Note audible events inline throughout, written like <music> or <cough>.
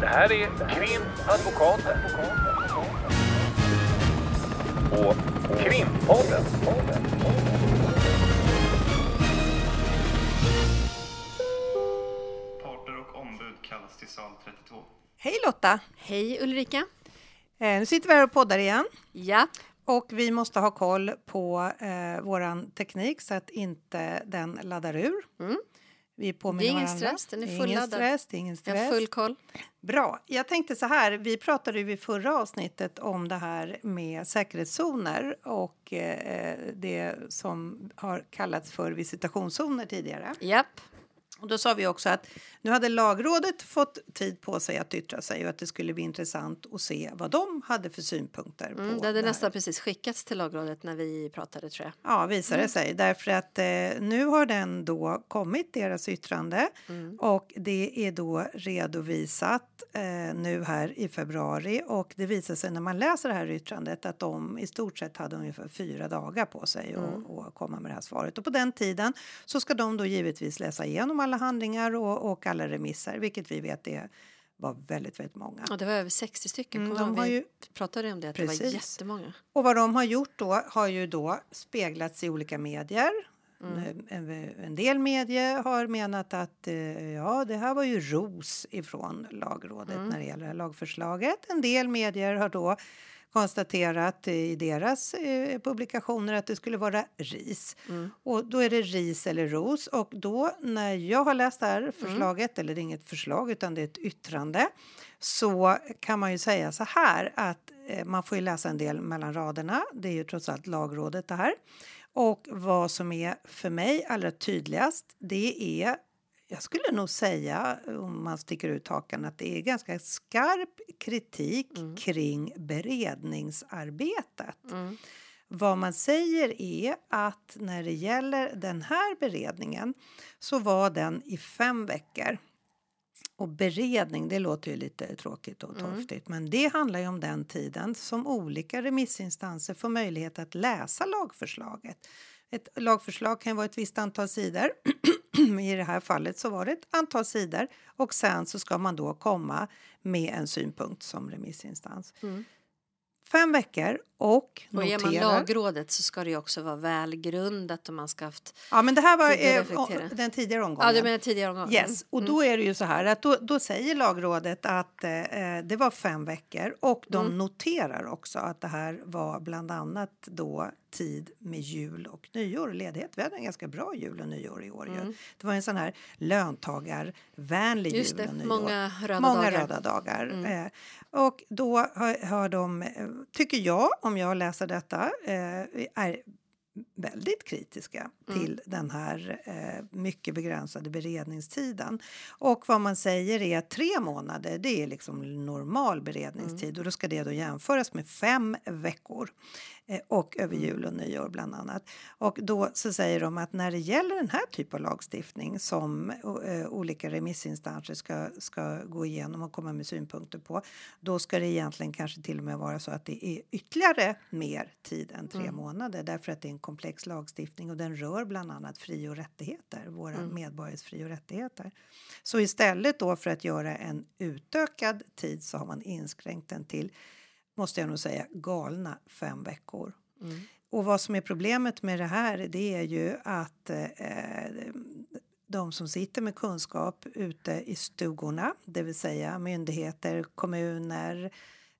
Det här är Krimadvokaten. Och Krimpodden. Parter och ombud kallas till sal 32. Hej Lotta! Hej Ulrika! Eh, nu sitter vi här och poddar igen Ja, och vi måste ha koll på eh, våran teknik så att inte den laddar ur. Mm. Vi det påminner är ingen varandra. stress, den är Det är ingen fulladdad. stress, det är ingen jag har stress. full koll. Bra. Jag tänkte så här, vi pratade ju vid förra avsnittet om det här med säkerhetszoner och eh, det som har kallats för visitationszoner tidigare. Japp, Och då sa vi också att nu hade lagrådet fått tid på sig att yttra sig och att det skulle bli intressant att se vad de hade för synpunkter på mm, det hade här. nästan precis skickats till lagrådet när vi pratade tror jag. Ja, visar det sig. Därför att eh, nu har den då kommit, deras yttrande. Och det är då redovisat eh, nu här i februari. Och det visar sig när man läser det här yttrandet att de i stort sett hade ungefär fyra dagar på sig att att komma med det här svaret. Och på den tiden så ska de då givetvis läsa igenom alla handlingar och, och alla remisser, vilket vi vet är, var väldigt, väldigt många. Och det var över 60 stycken. Mm, de har vi ju- pratade om det, att det var Precis. jättemånga. Och vad de har gjort då har ju då speglats i olika medier. Mm. En, en del medier har menat att eh, ja, det här var ju ros ifrån lagrådet Mm. när det gäller det här lagförslaget. En del medier har då konstaterat i deras eh, publikationer att det skulle vara ris. Mm. Och då är det ris eller ros. Och då när jag har läst det Mm. här förslaget, eller det är inget förslag utan det är ett yttrande, så kan man ju säga så här att eh, man får ju läsa en del mellan raderna. Det är ju trots allt lagrådet det här. Och vad som är för mig allra tydligast, det är jag skulle nog säga, om man sticker ut hakan, att det är ganska skarp kritik kring beredningsarbetet. Vad man säger är att när det gäller den här beredningen så var den i fem veckor. Och beredning, det låter ju lite tråkigt och torftigt, men det handlar ju om den tiden som olika remissinstanser får möjlighet att läsa lagförslaget. Ett lagförslag kan vara ett visst antal sidor. <clears throat> I det här fallet så var det ett antal sidor och sen så ska man då komma med en synpunkt som remissinstans. Fem veckor och Och ger man noterar... lagrådet så ska det också vara välgrundat och man ska haft... Ja, men det här var eh, den tidigare omgången. Ja, du menar tidigare omgången? Yes, och då är det ju så här att då, då säger lagrådet att eh, det var fem veckor och de Mm. noterar också att det här var bland annat då tid med jul och nyår, ledighet. Vi hade en ganska bra jul och nyår i år ju. Det var en sån här löntagarvänlig Mm. Just jul och nyår. många röda många dagar. Mm. röda dagar. Eh, och då har, har de, eh, tycker jag, om jag läser detta, eh, är väldigt kritiska Mm. till den här eh, mycket begränsade beredningstiden. Och vad man säger är att tre månader, det är liksom normal beredningstid Mm. och då ska det då jämföras med fem veckor eh, och över Mm. jul och nyår bland annat. Och då så säger de att när det gäller den här typen av lagstiftning som eh, olika remissinstanser ska, ska gå igenom och komma med synpunkter på, då ska det egentligen kanske till och med vara så att det är ytterligare mer tid än tre månader därför att det är en komplex lagstiftning och den rör bland annat fri och rättigheter, våra medborgares fri och rättigheter. Så istället då för att göra en utökad tid så har man inskränkt den till, måste jag nog säga, galna fem veckor. Och vad som är problemet med det här det är ju att eh, de som sitter med kunskap ute i stugorna, det vill säga myndigheter, kommuner,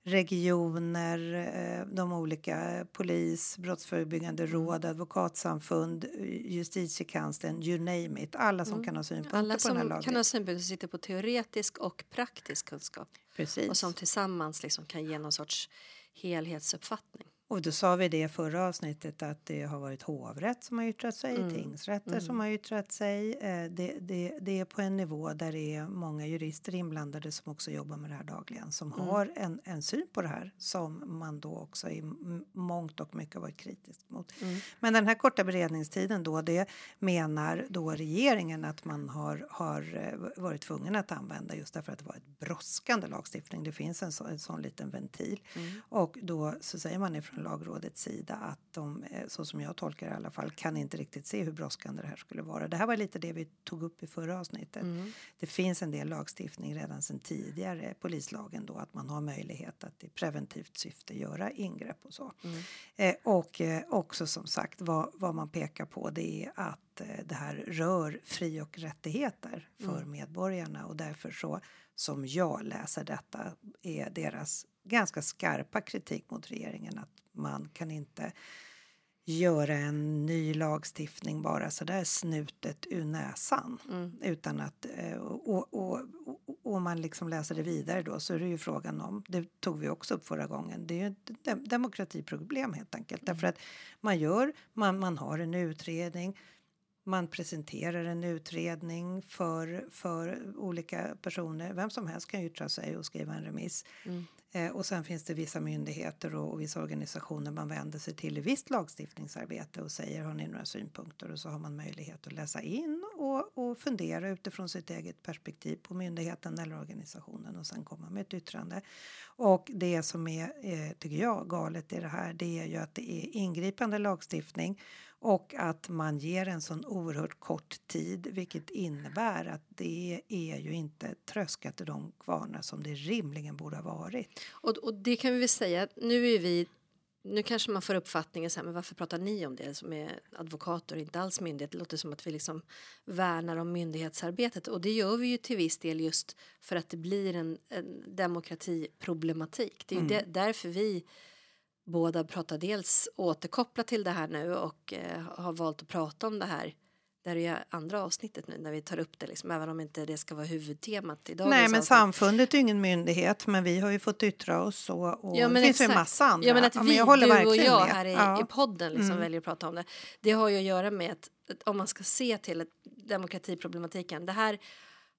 regioner, eh, de olika polis, brottsförebyggande råd, advokatsamfund, justitiekanslern, you name it. Alla som kan ha synpunkter Alla på den här som lagen. kan ha synpunkter sitter på teoretisk och praktisk kunskap Precis. och som tillsammans liksom kan ge någon sorts helhetsuppfattning. Och då sa vi det i förra avsnittet att det har varit hovrätt som har yttrat sig, Mm. tingsrätter som har yttrat sig. Eh, Det, det, det är på en nivå där det är många jurister inblandade som också jobbar med det här dagligen som Mm. har en, en syn på det här som man då också i mångt och mycket varit kritisk mot. Mm. Men den här korta beredningstiden då, det menar då regeringen att man har, har eh, varit tvungen att använda just därför att det var ett brådskande lagstiftning. Det finns en, så, en sån liten ventil. Och då så säger man ifrån från lagrådets sida att de, eh, så som jag tolkar det i alla fall, kan inte riktigt se hur brådskande det här skulle vara. Det här var lite det vi tog upp i förra avsnittet. Mm. Det finns en del lagstiftning redan sedan tidigare, polislagen då, att man har möjlighet att i preventivt syfte göra ingrepp och så. Mm. Eh, och eh, också som sagt vad, vad man pekar på det är att eh, det här rör fri och rättigheter för Mm. medborgarna och därför så som jag läser detta är deras ganska skarpa kritik mot regeringen att man kan inte göra en ny lagstiftning bara så där snutet ur näsan Mm. utan att eh, och, och, och, om man liksom läser det vidare då så är det ju frågan om det tog vi också upp förra gången. Det är ju ett dem- demokratiproblem helt enkelt därför att man gör man, man har en utredning man presenterar en utredning för, för olika personer. Vem som helst kan yttra sig och skriva en remiss. Mm. Eh, och sen finns det vissa myndigheter och, och vissa organisationer man vänder sig till i visst lagstiftningsarbete och säger har ni några synpunkter och så har man möjlighet att läsa in och, och fundera utifrån sitt eget perspektiv på myndigheten eller organisationen och sen komma med ett yttrande. Och det som är, eh, tycker jag, galet i det här det är ju att det är ingripande lagstiftning och att man ger en sån oerhört kort tid vilket innebär att det är ju inte tröskat i de kvarnar som det rimligen borde ha varit. Och, och det kan vi väl säga, att nu är vi nu kanske man får uppfattningen så här, men varför pratar ni om det som är advokater och inte alls myndighet? Det låter som att vi liksom värnar om myndighetsarbetet och det gör vi ju till viss del just för att det blir en, en demokratiproblematik. Det är Mm. det, därför vi båda pratar dels återkopplat till det här nu och eh, har valt att prata om det här. Där är andra avsnittet nu när vi tar upp det liksom, även om inte det ska vara huvudtemat i dagens Nej, men avsnitt. samfundet är ingen myndighet, men vi har ju fått yttra oss och, och Ja, men det finns ju en massa andra. Ja, men att vi, jag håller du och jag med. här i, Ja. i podden liksom Mm. väljer att prata om det. Det har ju att göra med att, att om man ska se till demokratiproblematiken. Det här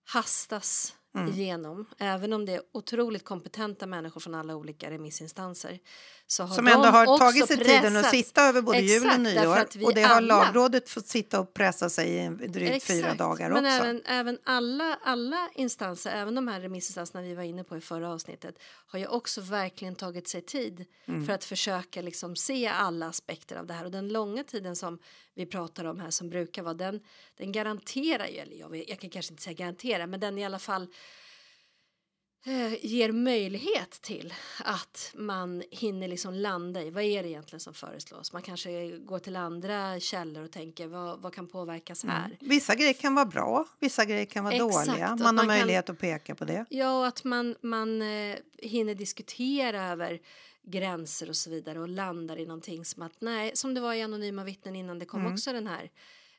hastas Mm. igenom. Även om det är otroligt kompetenta människor från alla olika remissinstanser. Så har Som de ändå har tagit sig tiden att pressats. sitta över både jul och nyår. Och det har alla- lagrådet fått sitta och pressa sig i drygt fyra Exakt. dagar Men också. även, även alla, alla instanser, även de här remissinstanserna vi var inne på i förra avsnittet har ju också verkligen tagit sig tid Mm. för att försöka liksom se alla aspekter av det här och den långa tiden som vi pratar om här som brukar vara den, den garanterar ju, eller jag, jag kan kanske inte säga garantera, men den i alla fall eh, ger möjlighet till att man hinner liksom landa i vad är det egentligen som föreslås. Man kanske går till andra källor och tänker vad, vad kan påverkas här. Mm. Vissa grejer kan vara bra, vissa grejer kan vara Exakt, dåliga. att Man har man kan- möjlighet att peka på det. Ja, och att man, man eh, hinner diskutera över gränser och så vidare och landar i någonting som att nej, som det var i Anonyma vittnen innan det kom Mm. också den här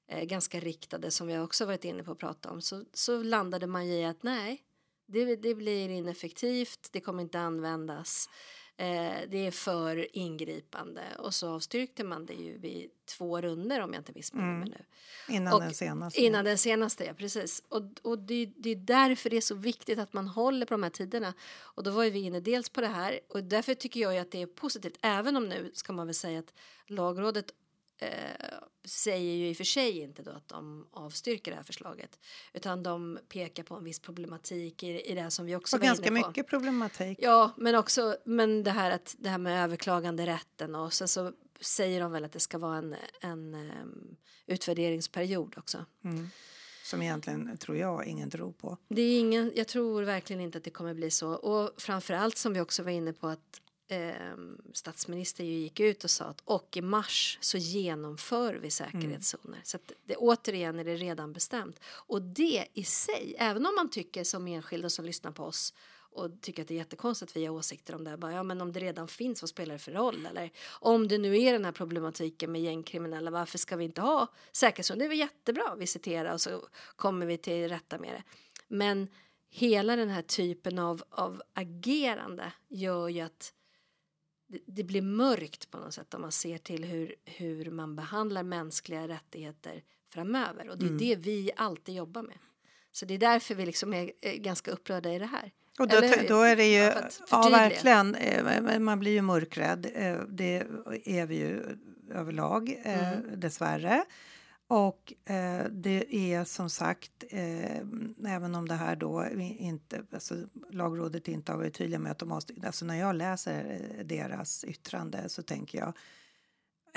eh, ganska riktade som vi också varit inne på att prata om så, så landade man i att nej, det, det blir ineffektivt, det kommer inte användas. Eh, det är för ingripande och så avstyrkte man det ju vid två runder om jag inte missminner mig Mm. nu. Innan Och den senaste. Innan den senaste, ja precis. Och, och det, det är därför det är så viktigt att man håller på de här tiderna. Och då var ju vi inne dels på det här och därför tycker jag ju att det är positivt. Även om nu ska man väl säga att lagrådet eh, säger ju i och för sig inte då att de avstyrker det här förslaget. Utan de pekar på en viss problematik i, i det som vi också Och var ganska inne på. mycket problematik. Ja, men också men det här att det här med överklagande rätten och sen så säger de väl att det ska vara en, en um, utvärderingsperiod också. Mm. Som egentligen, tror jag, ingen tror på. Det är ingen, jag tror verkligen inte att det kommer bli så och framförallt som vi också var inne på att um, statsministern ju gick ut och sa att och i mars så genomför vi säkerhetszoner. Så att det, återigen är det redan bestämt. Och det i sig, även om man tycker som enskilda som lyssnar på oss och tycker att det är jättekonstigt att vi har åsikter om det. Bara, ja, men om det redan finns, vad spelar det för roll? Eller om det nu är den här problematiken med gängkriminella, varför ska vi inte ha säkerhetszon? Det är väl jättebra, visitera och så kommer vi till rätta med det. Men hela den här typen av, av agerande gör ju att det, blir mörkt på något sätt om man ser till hur, hur man behandlar mänskliga rättigheter framöver. Och det är Mm. det vi alltid jobbar med. Så det är därför vi liksom är, är ganska upprörda i det här. Och då, då är det ju, för ja verkligen, eh, man blir ju mörkrädd. eh, Det är vi ju överlag, eh, Mm. dessvärre. Och eh, det är som sagt, eh, även om det här då inte, alltså, lagrådet inte har varit tydliga med att de måste, alltså när jag läser eh, deras yttrande så tänker jag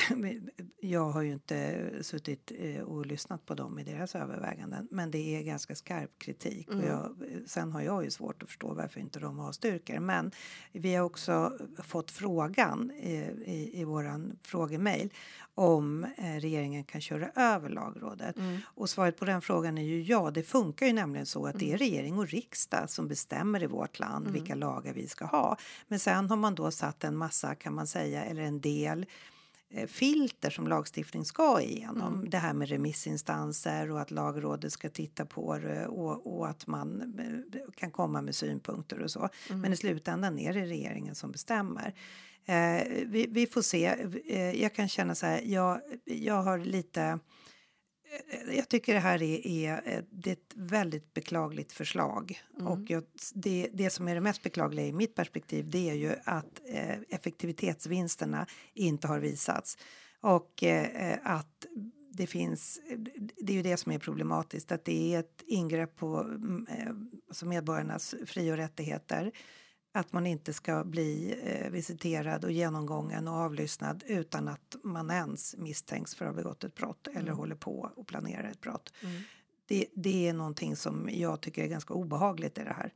<laughs> jag har ju inte suttit eh, och lyssnat på dem i deras överväganden men det är ganska skarp kritik. Mm. Och jag, sen har jag ju svårt att förstå varför inte de avstyrker. Men vi har också fått frågan i, i, i våran frågemail om eh, regeringen kan köra över lagrådet. Mm. Och svaret på den frågan är ju ja. Det funkar ju nämligen så att det är mm. regering och riksdag som bestämmer i vårt land vilka mm. lagar vi ska ha. Men sen har man då satt en massa kan man säga eller en del Eh, filter som lagstiftning ska igenom. Mm. Det här med remissinstanser och att lagrådet ska titta på det och, och att man eh, kan komma med synpunkter och så. Mm. Men i slutändan är det regeringen som bestämmer. Eh, vi, vi, får se. Eh, jag kan känna så här, jag, jag har lite jag tycker det här är, är, det är ett väldigt beklagligt förslag. Mm. Och jag, det, det som är det mest beklagliga i mitt perspektiv det är ju att eh, effektivitetsvinsterna inte har visats. Och eh, att det finns, det är ju det som är problematiskt, att det är ett ingrepp på mm, eh, alltså medborgarnas fri och rättigheter att man inte ska bli eh, visiterad och genomgången och avlyssnad utan att man ens misstänks för att ha begått ett brott eller mm. håller på och planerar ett brott. Mm. Det, det, är någonting som jag tycker är ganska obehagligt i det här.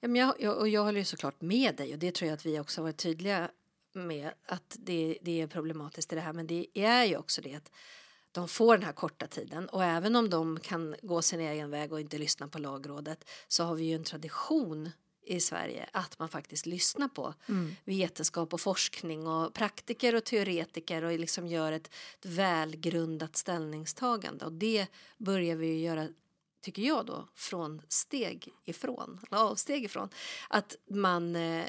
Ja, men jag, jag, och jag håller ju såklart med dig och det tror jag att vi också varit tydliga med att det, det är problematiskt i det här men det är ju också det att de får den här korta tiden och även om de kan gå sin egen väg och inte lyssna på lagrådet så har vi ju en tradition i Sverige att man faktiskt lyssnar på mm. vetenskap och forskning och praktiker och teoretiker och liksom gör ett, ett välgrundat ställningstagande och det börjar vi göra tycker jag då, från steg ifrån, eller avsteg ifrån. Att man, eh,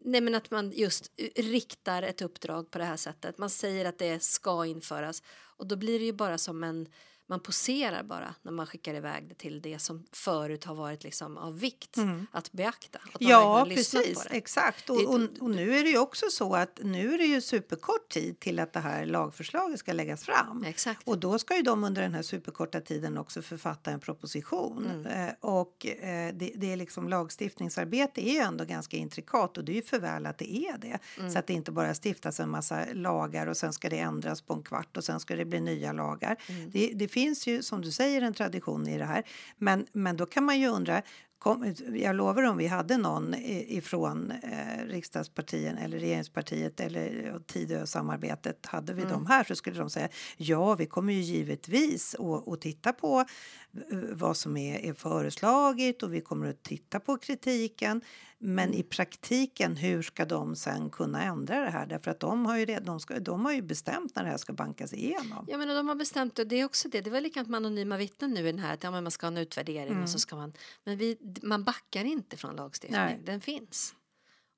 nej men att man just riktar ett uppdrag på det här sättet. Man säger att det ska införas och då blir det ju bara som en man poserar bara när man skickar iväg det till det som förut har varit liksom av vikt mm. att beakta. Att ja, precis, exakt. Och, och, och, nu är det ju också så att nu är det ju superkort tid till att det här lagförslaget ska läggas fram. Exakt. Och då ska ju de under den här superkorta tiden också författa en proposition. Mm. Eh, och eh, det, det, är liksom lagstiftningsarbete är ju ändå ganska intrikat och det är ju för väl att det är det. Mm. Så att det inte bara stiftas en massa lagar och sen ska det ändras på en kvart och sen ska det bli nya lagar. Mm. Det, det finns ju som du säger en tradition i det här. Men, men då kan man ju undra Kom, jag lovar om vi hade någon ifrån eh, riksdagspartien eller regeringspartiet eller Tidösamarbetet, hade vi mm. dem här så skulle de säga ja, vi kommer ju givetvis att titta på eh, vad som är, är föreslaget och vi kommer att titta på kritiken. Men i praktiken, hur ska de sen kunna ändra det här? Därför att de har ju, redan, de ska, de har ju bestämt när det här ska bankas igenom. Ja, men de har bestämt och det är också det. Det var likadant med anonyma vittnen nu i den här att ja, men man ska ha en utvärdering mm. och så ska man. Men vi, man backar inte från lagstiftning. Nej. Den finns.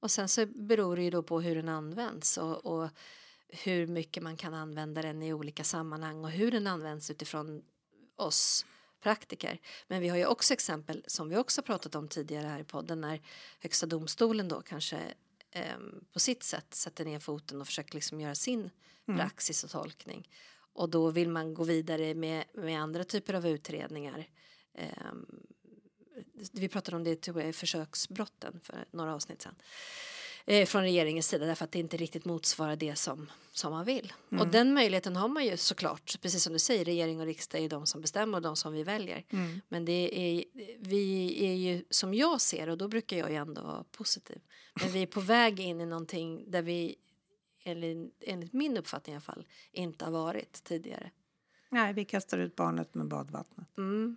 Och sen så beror det ju då på hur den används och, och hur mycket man kan använda den i olika sammanhang och hur den används utifrån oss praktiker. Men vi har ju också exempel som vi också pratat om tidigare här i podden när Högsta domstolen då kanske eh, på sitt sätt sätter ner foten och försöker liksom göra sin mm. praxis och tolkning. Och då vill man gå vidare med, med andra typer av utredningar. Eh, vi pratade om det i försöksbrotten för några avsnitt sedan eh, från regeringens sida därför att det inte riktigt motsvarar det som, som man vill. Mm. Och den möjligheten har man ju såklart, precis som du säger, regering och riksdag är de som bestämmer och de som vi väljer. Mm. Men det är, vi är ju som jag ser och då brukar jag ju ändå vara positiv. Men vi är på väg in i någonting där vi enligt, enligt min uppfattning i alla fall inte har varit tidigare. Nej, vi kastar ut barnet med badvattnet. Mm.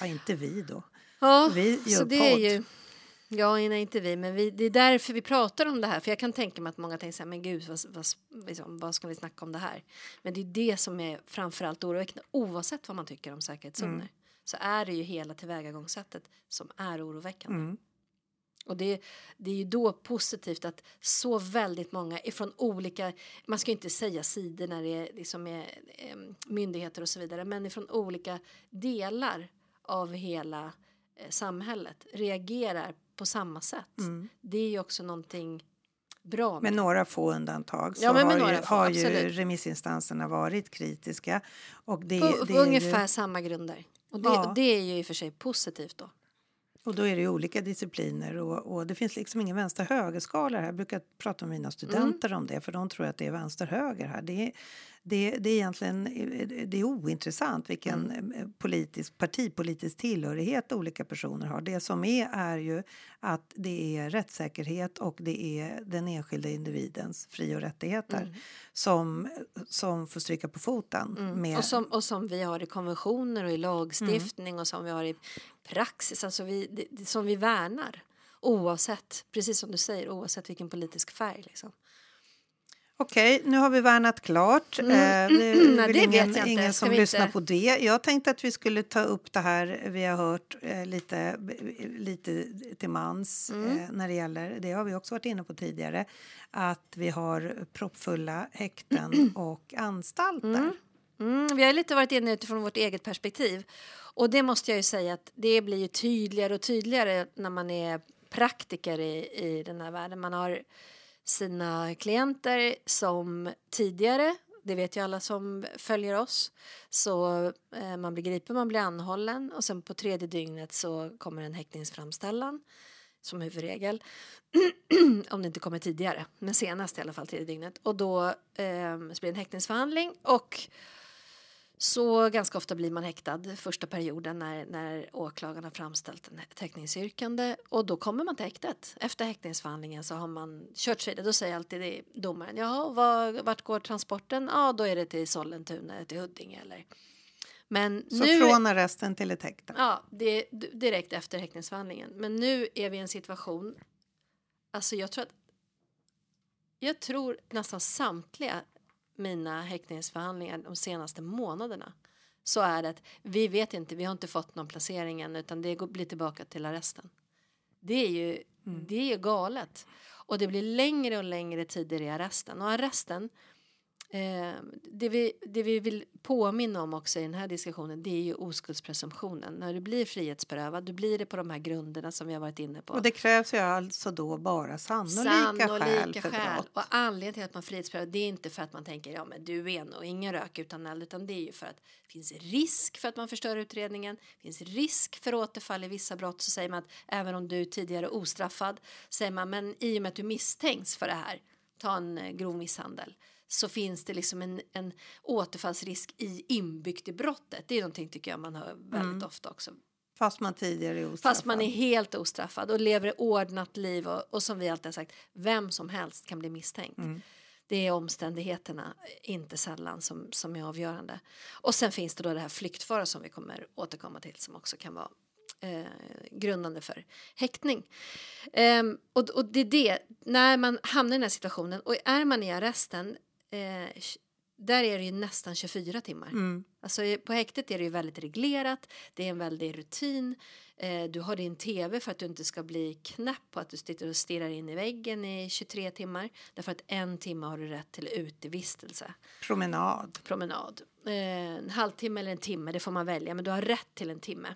Ja, inte vi då. Ja, vi gör så det podd. är ju Ja, nej, inte vi, men vi, det är därför vi pratar om det här. För jag kan tänka mig att många tänker så här, men gud, vad, vad, liksom, vad ska vi snacka om det här? Men det är det som är framförallt oroväckande, oavsett vad man tycker om säkerhetszoner. Mm. Så är det ju hela tillvägagångssättet som är oroväckande. Mm. Och det, det är ju då positivt att så väldigt många ifrån olika, man ska ju inte säga sidor när det är, liksom är, är myndigheter och så vidare, men ifrån olika delar av hela eh, samhället reagerar på samma sätt. Mm. Det är ju också någonting bra. Med Med några få undantag så Ja, men har, ju, få, har ju remissinstanserna varit kritiska. Och, det, på, det ungefär ju, samma grunder. Och det, Ja. och det är ju i och för sig positivt då. och då är det ju olika discipliner och, och det finns liksom ingen vänster-höger-skala här. Jag brukar prata med mina studenter Mm. om det för de tror att det är vänster-höger här. Det är, det, det är egentligen det är ointressant vilken Mm. eh, politisk, partipolitisk tillhörighet olika personer har. Det som är är ju att det är rättssäkerhet och det är den enskilda individens fri och rättigheter som, som får stryka på foten. Med, Mm. Och, som, och som vi har i konventioner och i lagstiftning och som vi har i praxis, alltså vi, det, som vi värnar. Oavsett, precis som du säger, oavsett vilken politisk färg. Liksom. Okej, nu har vi värnat klart. Mm. Eh, det är Nej, väl det ingen, vet ingen som lyssnar inte- på det. Jag tänkte att vi skulle ta upp det här vi har hört eh, lite, lite till mans Mm. eh, när det gäller, det har vi också varit inne på tidigare, att vi har proppfulla häkten <clears throat> och anstalter. Mm, vi har lite varit inne utifrån vårt eget perspektiv. Och det måste jag ju säga att det blir ju tydligare och tydligare när man är praktiker i, i den här världen. Man har sina klienter som tidigare, det vet ju alla som följer oss, så eh, man blir gripen, man blir anhållen och sen på tredje dygnet så kommer en häktningsframställan som huvudregel. <clears throat> om det inte kommer tidigare, men senast i alla fall tredje dygnet. Och då eh, så blir det en häktningsförhandling och så ganska ofta blir man häktad första perioden när, när åklagaren har framställt ett häktningsyrkande och då kommer man till häktet. Efter häktningsförhandlingen så har man kört vidare. Då säger alltid det, domaren, jaha, var, vart går transporten? Ja, då är det till Sollentuna eller till Huddinge eller. Men Så nu, från arresten till ett häkte. Ja, det är direkt efter häktningsförhandlingen. Men nu är vi i en situation, alltså jag tror att jag tror nästan samtliga mina häktningsförhandlingar de senaste månaderna så är det att vi vet inte, vi har inte fått någon placering än utan det blir tillbaka till arresten. Det är ju, det är ju galet. Och det blir längre och längre tider i arresten. Och arresten, eh, det, vi, det vi vill påminna om också i den här diskussionen det är ju oskuldspresumtionen. När du blir frihetsberövad, då blir det på de här grunderna som vi har varit inne på. Och det krävs ju alltså då bara sannolika, skäl för brott. Och anledningen till att man frihetsberövar det är inte för att man tänker ja men du är nog ingen rök utan eld utan det är ju för att det finns risk för att man förstör utredningen. Det finns risk för återfall i vissa brott så säger man att även om du tidigare ostraffad säger man men i och med att du misstänks för det här ta en eh, grov misshandel så finns det liksom en, en återfallsrisk i inbyggt i brottet. Det är någonting tycker jag man hör väldigt ofta också. Fast man tidigare är ostraffad. Fast man är helt ostraffad och lever ett ordnat liv och, och som vi alltid har sagt, vem som helst kan bli misstänkt. Det är omständigheterna, inte sällan, som, som är avgörande. Och sen finns det då det här flyktfara som vi kommer återkomma till som också kan vara eh, grundande för häktning. Ehm, och, och det är det, när man hamnar i den här situationen och är man i arresten eh, där är det ju nästan 24 timmar. Mm. Alltså i- på häktet är det ju väldigt reglerat, det är en väldig rutin. Eh, du har din tv för att du inte ska bli knäpp på att du sitter och stirrar in i väggen i 23 timmar. Därför att en timme har du rätt till utevistelse, Promenad. promenad. Eh, en halvtimme eller en timme, det får man välja, men du har rätt till en timme.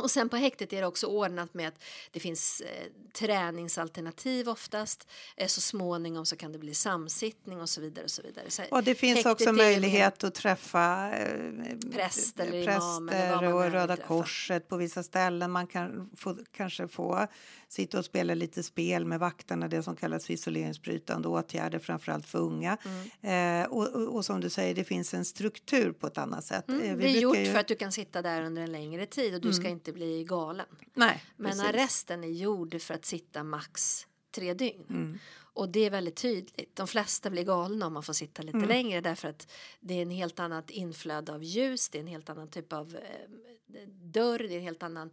Och sen på häktet är det också ordnat med att det finns eh, träningsalternativ oftast. Eh, så småningom så kan det bli samsittning och så vidare. Och så vidare. Så Och det finns också möjlighet att träffa eh, präster vad man och Röda. Korset på vissa ställen. Man kan få, kanske få sitta och spela lite spel med vakterna, det som kallas för isoleringsbrytande åtgärder, framförallt för unga. Mm. Eh, och, och, och som du säger, det finns en struktur på ett annat sätt. Eh, Mm, vi det är gjort ju- för att du kan sitta där under en längre tid och du ska inte bli galen. Nej, Men precis. arresten är gjord för att sitta max tre dygn. Mm. Och det är väldigt tydligt. De flesta blir galna om man får sitta Mm. lite längre därför att det är en helt annat inflöde av ljus, det är en helt annan typ av eh, dörr, det är en helt annan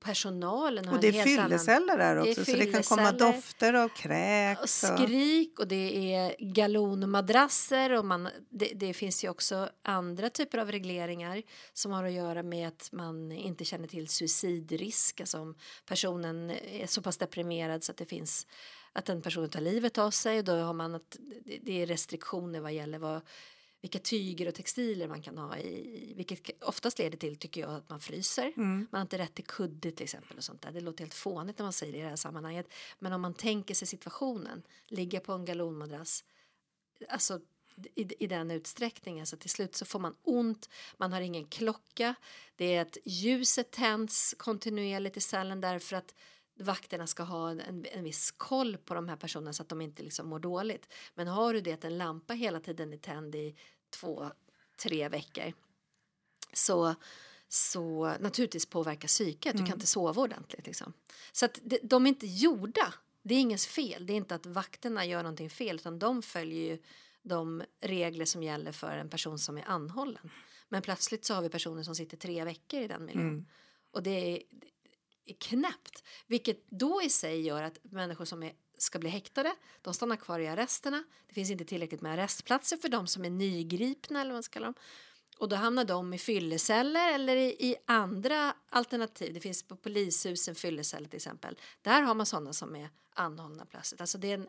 personalen har Och det en är helt annan fylleceller där Det är också, så det kan komma fylleceller. dofter och kräks. Och... skrik och det är galonmadrasser och man, det, det finns ju också andra typer av regleringar som har att göra med att man inte känner till suicidrisk, alltså om personen är så pass deprimerad så att det finns att den personen tar livet av sig och då har man att det- det är restriktioner vad gäller vad vilka tyger och textiler man kan ha i, vilket oftast leder till, tycker jag, att man fryser. Man har inte rätt till kudde till exempel och sånt där. Det låter helt fånigt när man säger det i det här sammanhanget. Men om man tänker sig situationen, ligga på en galonmadrass, alltså i, i den utsträckningen så till slut så får man ont, man har ingen klocka, det är att ljuset tänds kontinuerligt i cellen därför att vakterna ska ha en, en viss koll på de här personerna så att de inte liksom mår dåligt. Men har du det att en lampa hela tiden är tänd i två, tre veckor så, så naturligtvis påverkar psyket. Du kan inte sova ordentligt. Liksom. Så att de, de är inte gjorda. Det är ingens fel. Det är inte att vakterna gör någonting fel utan de följer ju de regler som gäller för en person som är anhållen. Men plötsligt så har vi personer som sitter tre veckor i den miljön. Och det är, det är knäppt. Vilket då i sig gör att människor som är, ska bli häktade, de stannar kvar i arresterna. Det finns inte tillräckligt med arrestplatser för de som är nygripna eller vad man ska kalla dem. Och då hamnar de i fylleceller eller i, i andra alternativ. Det finns på polishusen fylleceller till exempel. Där har man sådana som är anhållna plötsligt. Alltså det är en,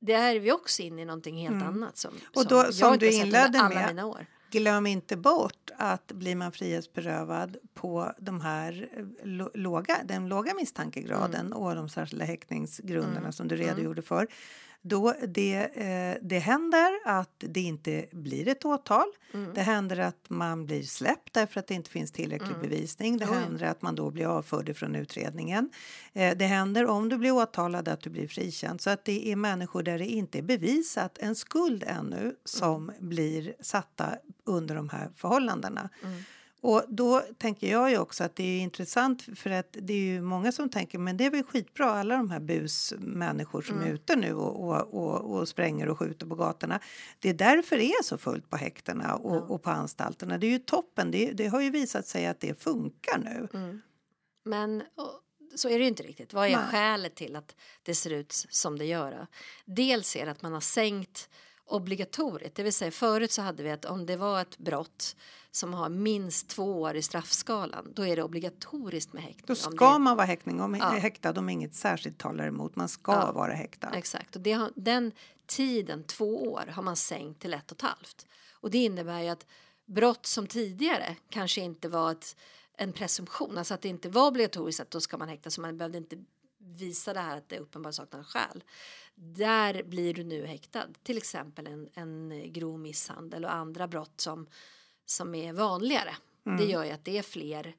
det är vi också inne i någonting helt annat som, Och då, som som jag du inte har sett under inledde alla med, mina år. Glöm inte bort att blir man frihetsberövad på de här eh, låga, den låga misstankegraden och de särskilda häktningsgrunderna som du redogjorde för. Då det, eh, det händer att det inte blir ett åtal. Det händer att man blir släppt därför att det inte finns tillräcklig bevisning. Det Oj. händer att man då blir avförd från utredningen. Eh, det händer om du blir åtalad att du blir frikänd. Så att det är människor där det inte är bevisat en skuld ännu som blir satta under de här förhållandena. Och då tänker jag ju också att det är intressant för att det är ju många som tänker men det är väl skitbra alla de här busmänniskor som är ute nu och, och, och, och spränger och skjuter på gatorna. Det är därför det är så fullt på häktena och, och på anstalterna. Det är ju toppen. Det, det har ju visat sig att det funkar nu. Men och, så är det ju inte riktigt. Vad är Nej. skälet till att det ser ut som det gör? Dels är det att man har sänkt obligatoriet. Det vill säga förut så hade vi att om det var ett brott som har minst två år i straffskalan då är det obligatoriskt med häktning. Då ska det- man vara häktning om, Ja. häktad om inget särskilt talar emot. Man ska Ja. vara häktad. Exakt, och det den tiden, två år, har man sänkt till ett och ett halvt. Och det innebär ju att brott som tidigare kanske inte var ett, en presumtion, alltså att det inte var obligatoriskt att då ska man häktas, så man behövde inte visa det här att det uppenbart saknar skäl. Där blir du nu häktad, till exempel en, en grov misshandel och andra brott som, som är vanligare. Det gör ju att det är fler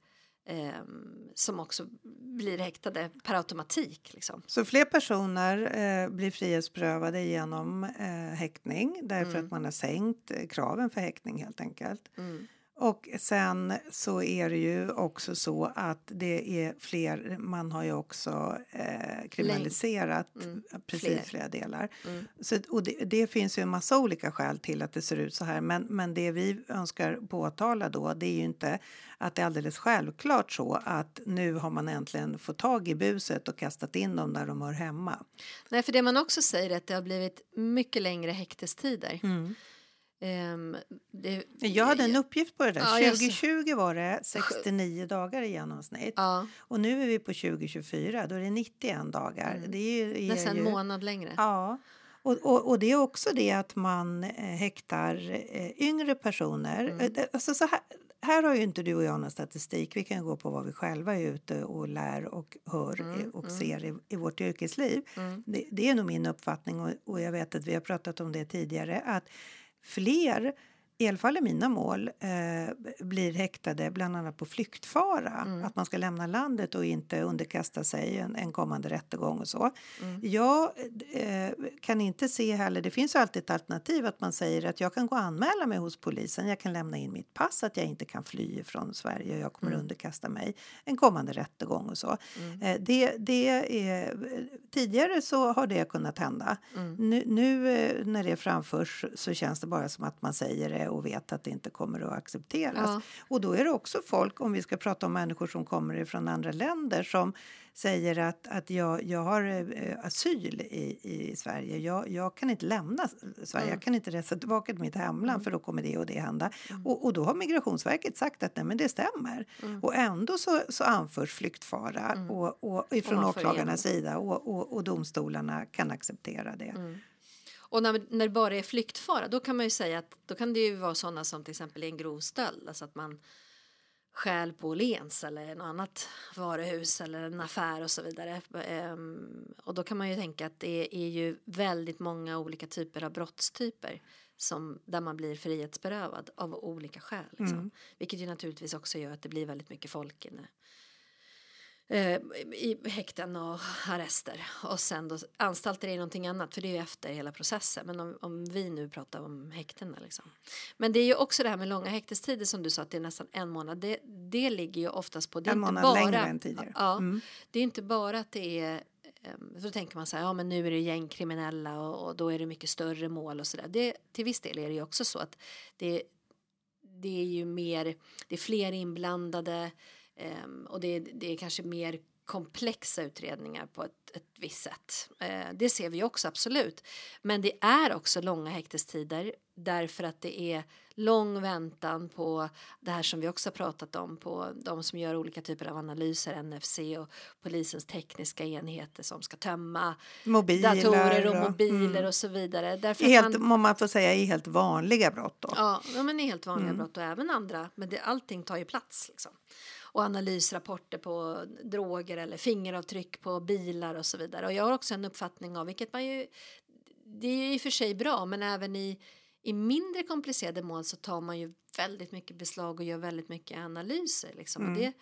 ehm, som också blir häktade per automatik. Liksom. Så fler personer eh, blir frihetsberövade genom eh, häktning därför Mm. att man har sänkt eh, kraven för häktning helt enkelt. Mm. Och sen så är det ju också så att det är fler, man har ju också eh, kriminaliserat Mm, precis fler. flera delar. Mm. Så, och det, det finns ju en massa olika skäl till att det ser ut så här men, men det vi önskar påtala då det är ju inte att det är alldeles självklart så att nu har man äntligen fått tag i buset och kastat in dem där de hör hemma. Nej, för det man också säger är att det har blivit mycket längre häktestider. Mm. Ehm, det, Jag hade en uppgift på det där. Ja, jag ser. 2020 var det 69 dagar i genomsnitt. Ja, Och nu är vi på 2024, då är det 91 dagar. Det är är Mm. nästan en månad längre. Ja. Och, och, och det är också det att man eh, häktar eh, yngre personer. Mm. Eh, Alltså så här, här har ju inte du och jag någon statistik. Vi kan gå på vad vi själva är ute och lär och hör Mm, och ser i, i vårt yrkesliv. Det, det är nog min uppfattning och, och jag vet att vi har pratat om det tidigare att fler i alla fall i mina mål eh, blir häktade bland annat på flyktfara. Mm. Att man ska lämna landet och inte underkasta sig en, en kommande rättegång och så. Mm. Jag eh, kan inte se heller, det finns ju alltid ett alternativ att man säger att jag kan gå och anmäla mig hos polisen, jag kan lämna in mitt pass, att jag inte kan fly från Sverige och jag kommer Mm. underkasta mig en kommande rättegång och så. Eh, det, det är, tidigare så har det kunnat hända. Mm. Nu, nu eh, när det framförs så känns det bara som att man säger det och vet att det inte kommer att accepteras. Ja. Och då är det också folk, om vi ska prata om människor som kommer från andra länder som säger att, att jag, jag har eh, asyl i, i Sverige. Jag, jag kan inte lämna Sverige, jag kan inte resa tillbaka till mitt hemland för då kommer det och det hända. Och, och då har Migrationsverket sagt att nej, men det stämmer. Och ändå så, så anförs flyktfara och, och ifrån åklagarnas sida och, och, och domstolarna kan acceptera det. Och när, när det bara är flyktfara då kan man ju säga att då kan det ju vara sådana som till exempel en grov stöld, alltså att man stjäl på Åhléns eller något annat varuhus eller en affär och så vidare. Ehm, och då kan man ju tänka att det är ju väldigt många olika typer av brottstyper som, där man blir frihetsberövad av olika skäl. Liksom. Mm. Vilket ju naturligtvis också gör att det blir väldigt mycket folk inne eh, i häkten och arrester. Och sen då anstalter är någonting annat för det är ju efter hela processen. Men om, om vi nu pratar om häktena liksom. Men det är ju också det här med långa häktestider som du sa att det är nästan en månad. Det, det ligger ju oftast på. Det är En inte månad bara, längre än tidigare. Ja, Mm. det är inte bara att det är ehm, då tänker man så här, ja men nu är det gängkriminella och, och då är det mycket större mål och så där. Det, till viss del är det ju också så att det, det är ju mer, det är fler inblandade ehm, och det, det är kanske mer komplexa utredningar på ett, ett visst sätt. Eh, det ser vi också absolut. Men det är också långa häktestider därför att det är lång väntan på det här som vi också har pratat om på de som gör olika typer av analyser, NFC och polisens tekniska enheter som ska tömma Mobiler datorer och och- mobiler mm. och så vidare. Därför I helt, man, man får säga i helt vanliga brott då. Ja, men är helt vanliga Mm. brott och även andra. Men det, allting tar ju plats. Liksom. Och analysrapporter på droger eller fingeravtryck på bilar och så vidare. Och jag har också en uppfattning av, vilket man ju... Det är ju i och för sig bra, men även i, i mindre komplicerade mål så tar man ju väldigt mycket beslag och gör väldigt mycket analyser. Liksom. Och Mm. det,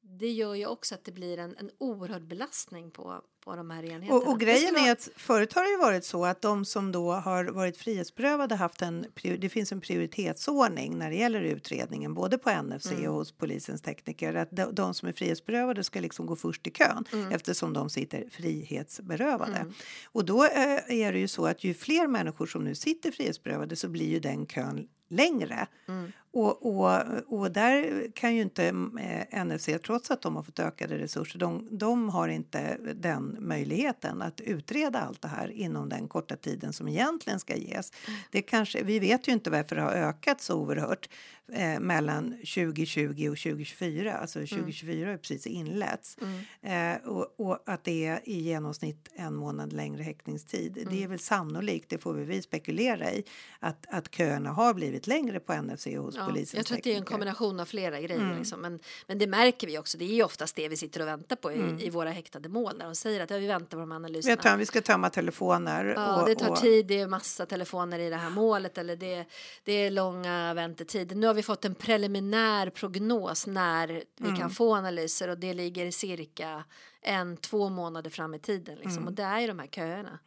det gör ju också att det blir en, en oerhörd belastning på, på de här enheterna. Och, och grejen är att förut har det ju varit så att de som då har varit frihetsberövade haft en, det finns en prioritetsordning när det gäller utredningen både på NFC Mm. och hos polisens tekniker. Att de, de som är frihetsberövade ska liksom gå först i kön Mm. eftersom de sitter frihetsberövade. Mm. Och då eh, är det ju så att ju fler människor som nu sitter frihetsberövade så blir ju den kön längre. Mm. Och, och, och där kan ju inte eh, NFC, trots att de har fått ökade resurser, de, de har inte den möjligheten att utreda allt det här inom den korta tiden som egentligen ska ges. Det kanske, vi vet ju inte varför det har ökat så oerhört eh, mellan 2020 och 2024. Alltså 2024 har ju precis inletts. Mm. Eh, och, och att det är i genomsnitt en månad längre häktningstid. Det Mm. är väl sannolikt, det får vi, vi spekulera i, att, att köerna har blivit längre på NFC hos Ja, polisens jag tror att det är en kombination av flera grejer. Mm. Liksom. Men, men det märker vi också. Det är oftast det vi sitter och väntar på i, Mm. i våra häktade mål. När de säger att ja, vi väntar på de analyserna. Vi, tar, vi ska tömma telefoner. Ja, och, det tar och, tid, det är massa telefoner i det här målet eller det, det är långa väntetider. Nu har vi fått en preliminär prognos när vi Mm. kan få analyser och det ligger cirka en, två månader fram i tiden. Liksom. Mm. Och det är ju de här köerna.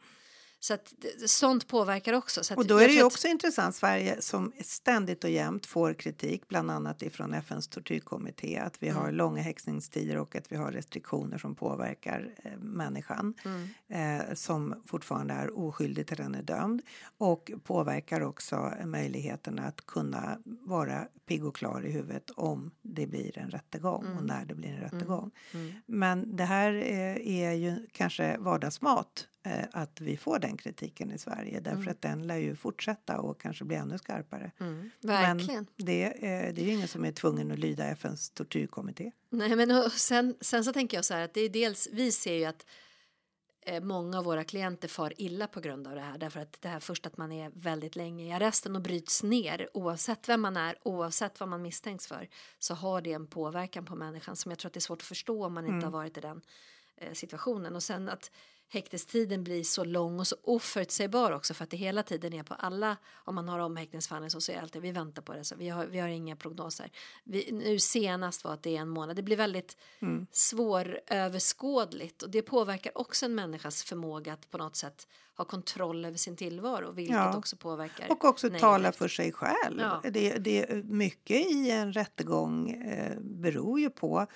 Så att sånt påverkar också. Så Och då är det ju tror att- också intressant, Sverige som ständigt och jämt får kritik, bland annat ifrån FNs tortyrkommitté, att vi Mm. har långa häktningstider och att vi har restriktioner som påverkar eh, människan Mm. eh, som fortfarande är oskyldig till den är dömd och påverkar också möjligheten att kunna vara pigg och klar i huvudet om det blir en rättegång och Mm. när det blir en rättegång. Mm. Men det här eh, är ju kanske vardagsmat att vi får den kritiken i Sverige därför Mm. att den lär ju fortsätta och kanske bli ännu skarpare. Mm. Verkligen. Men det, eh, det är ju ingen som är tvungen att lyda FNs tortyrkommitté. Nej, men och sen, sen så tänker jag så här att det är dels, vi ser ju att eh, många av våra klienter far illa på grund av det här. Därför att det här först att man är väldigt länge i arresten och bryts ner oavsett vem man är, oavsett vad man misstänks för, så har det en påverkan på människan som jag tror att det är svårt att förstå om man inte Mm. har varit i den eh, situationen. Och sen att häktestiden blir så lång och så oförutsägbar också för att det hela tiden är på alla, om man har omhäktningsfallen så, det alltid vi väntar på det, så vi har, vi har inga prognoser. Vi, nu senast var att det är en månad, det blir väldigt Mm. svåröverskådligt och det påverkar också en människas förmåga att på något sätt ha kontroll över sin tillvaro vilket Ja. också påverkar Och också negativt. tala för sig själv. Ja. Det, det, mycket i en rättegång eh, beror ju på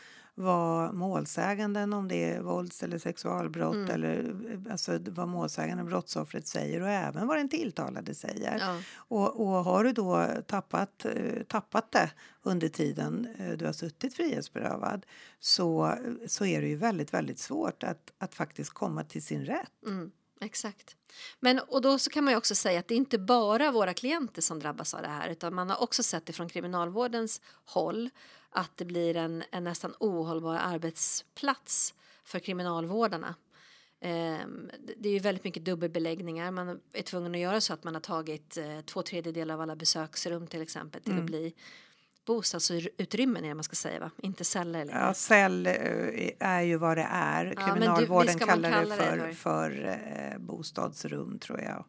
vad målsäganden, om det är vålds eller sexualbrott Mm. eller alltså vad målsäganden, brottsoffret säger och även vad den tilltalade säger. Ja. Och, och har du då tappat, eh, tappat det under tiden eh, du har suttit frihetsberövad så, så är det ju väldigt, väldigt svårt att, att faktiskt komma till sin rätt. Mm, exakt. Men och då så kan man ju också säga att det är inte bara våra klienter som drabbas av det här utan man har också sett det från kriminalvårdens håll att det blir en, en nästan ohållbar arbetsplats för kriminalvårdarna. Ehm, det- det är ju väldigt mycket dubbelbeläggningar. Man är tvungen att göra så att man har tagit eh, två tredjedelar av alla besöksrum till exempel till att bli bostadsutrymmen är det man ska säga va? Inte celler längre. Ja, cell eh, är ju vad det är. du- Kriminalvården man kallar det det för, för- för eh, bostadsrum, tror jag.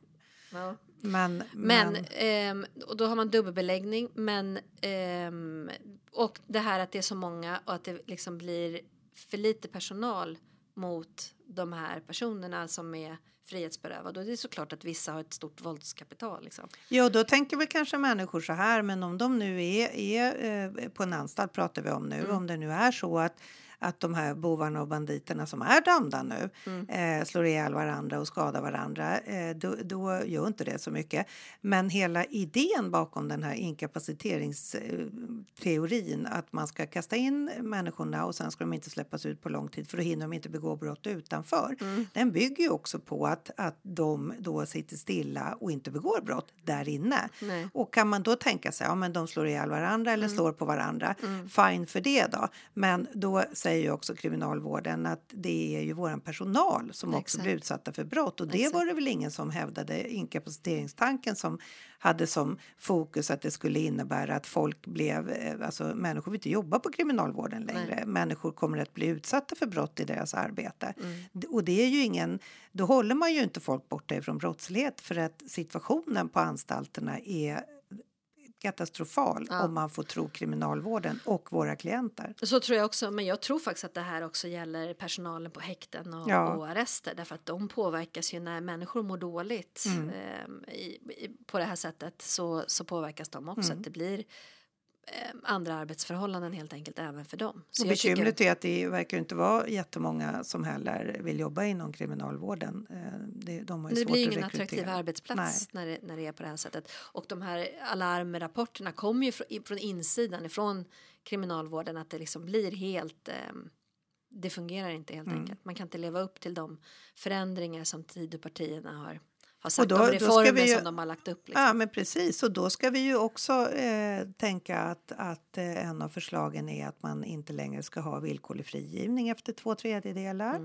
Ja. Men, Men, men ehm, och då har man dubbelbeläggning. Men, ehm, och det här att det är så många och att det liksom blir för lite personal mot de här personerna som är frihetsberövade. Och det är såklart att vissa har ett stort våldskapital. Liksom. Jo, då tänker väl kanske människor så här, men om de nu är, är eh, på en anstalt pratar vi om nu, Mm. om det nu är så att att de här bovarna och banditerna som är dömda nu Mm. eh, slår ihjäl varandra och skadar varandra, eh, då, då gör inte det så mycket. Men hela idén bakom den här inkapaciteringsteorin att man ska kasta in människorna och sen ska de inte släppas ut på lång tid för då hinner de inte begå brott utanför. Mm. Den bygger ju också på att, att de då sitter stilla och inte begår brott där inne. Nej. Och kan man då tänka sig, ja men de slår ihjäl varandra Mm. eller slår på varandra, fine för det då. Men då säger ju också kriminalvården att det är ju våran personal som också Exakt. blir utsatta för brott. Och det Exakt. var det väl ingen som hävdade inkapaciteringstanken som hade som fokus att det skulle innebära att folk blev, eh, alltså människor vill inte jobba på kriminalvården längre. Människor kommer att bli utsatta för brott i deras arbete. Mm. Och det är ju ingen, då håller man ju inte folk borta ifrån brottslighet för att situationen på anstalterna är katastrofal Ja. om man får tro kriminalvården och våra klienter. Så tror jag också, men jag tror faktiskt att det här också gäller personalen på häkten och, Ja. och arrester därför att de påverkas ju när människor mår dåligt Mm. ehm, i, i, på det här sättet så, så påverkas de också. Mm. Att det blir andra arbetsförhållanden helt enkelt även för dem. Så och jag tycker- bekymret är att det verkar inte vara jättemånga som heller vill jobba inom kriminalvården. Eh, Det, de har ju det blir ingen attraktiv arbetsplats när det, när det är på det här sättet. Och de här alarmrapporterna kommer ju från, från insidan, ifrån kriminalvården att det liksom blir helt ehm, det fungerar inte helt Mm. enkelt. Man kan inte leva upp till de förändringar som Tidöpartierna har, har sagt då- om reformer ju- som de har lagt upp. Liksom. Ja, men precis. Och då ska vi ju också eh, tänka att, att eh, en av förslagen är att man inte längre ska ha villkorlig frigivning efter två tredjedelar.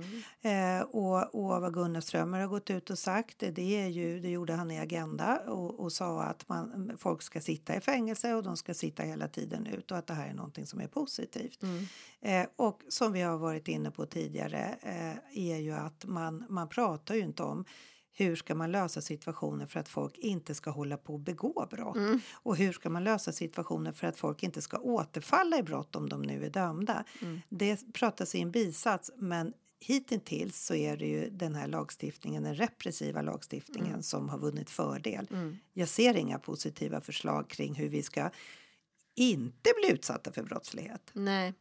Mm. Eh, och, och vad Gunnar Strömmer har gått ut och sagt, det, är ju, det gjorde han i Agenda och, och sa att man, folk ska sitta i fängelse och de ska sitta hela tiden ut och att det här är någonting som är positivt. Mm. Eh, och som vi har varit inne på tidigare eh, är ju att man, man pratar ju inte om hur ska man lösa situationer för att folk inte ska hålla på och begå brott? Mm. Och hur ska man lösa situationer för att folk inte ska återfalla i brott om de nu är dömda? Mm. Det pratas i en bisats, men hittills så är det ju den här lagstiftningen, den repressiva lagstiftningen som har vunnit fördel. Mm. Jag ser inga positiva förslag kring hur vi ska inte bli utsatta för brottslighet. Nej,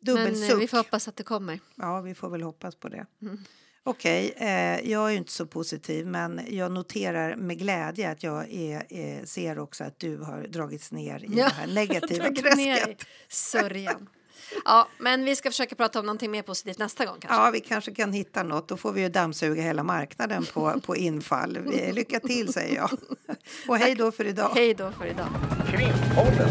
men eh, Dubbelsuck. vi får hoppas att det kommer. Ja, vi får väl hoppas på det. Mm. Okej, eh, jag är inte så positiv, men jag noterar med glädje att jag är, eh, ser också att du har dragits ner i Ja, det här <laughs> negativa Dragit ner i träsket. sörjan. Ja, men vi ska försöka prata om någonting mer positivt nästa gång kanske. Ja, vi kanske kan hitta något. Då får vi ju dammsuga hela marknaden på, på infall. Lycka till, säger jag. <laughs> Och hej då för idag. Hej då för idag. Krimpodden.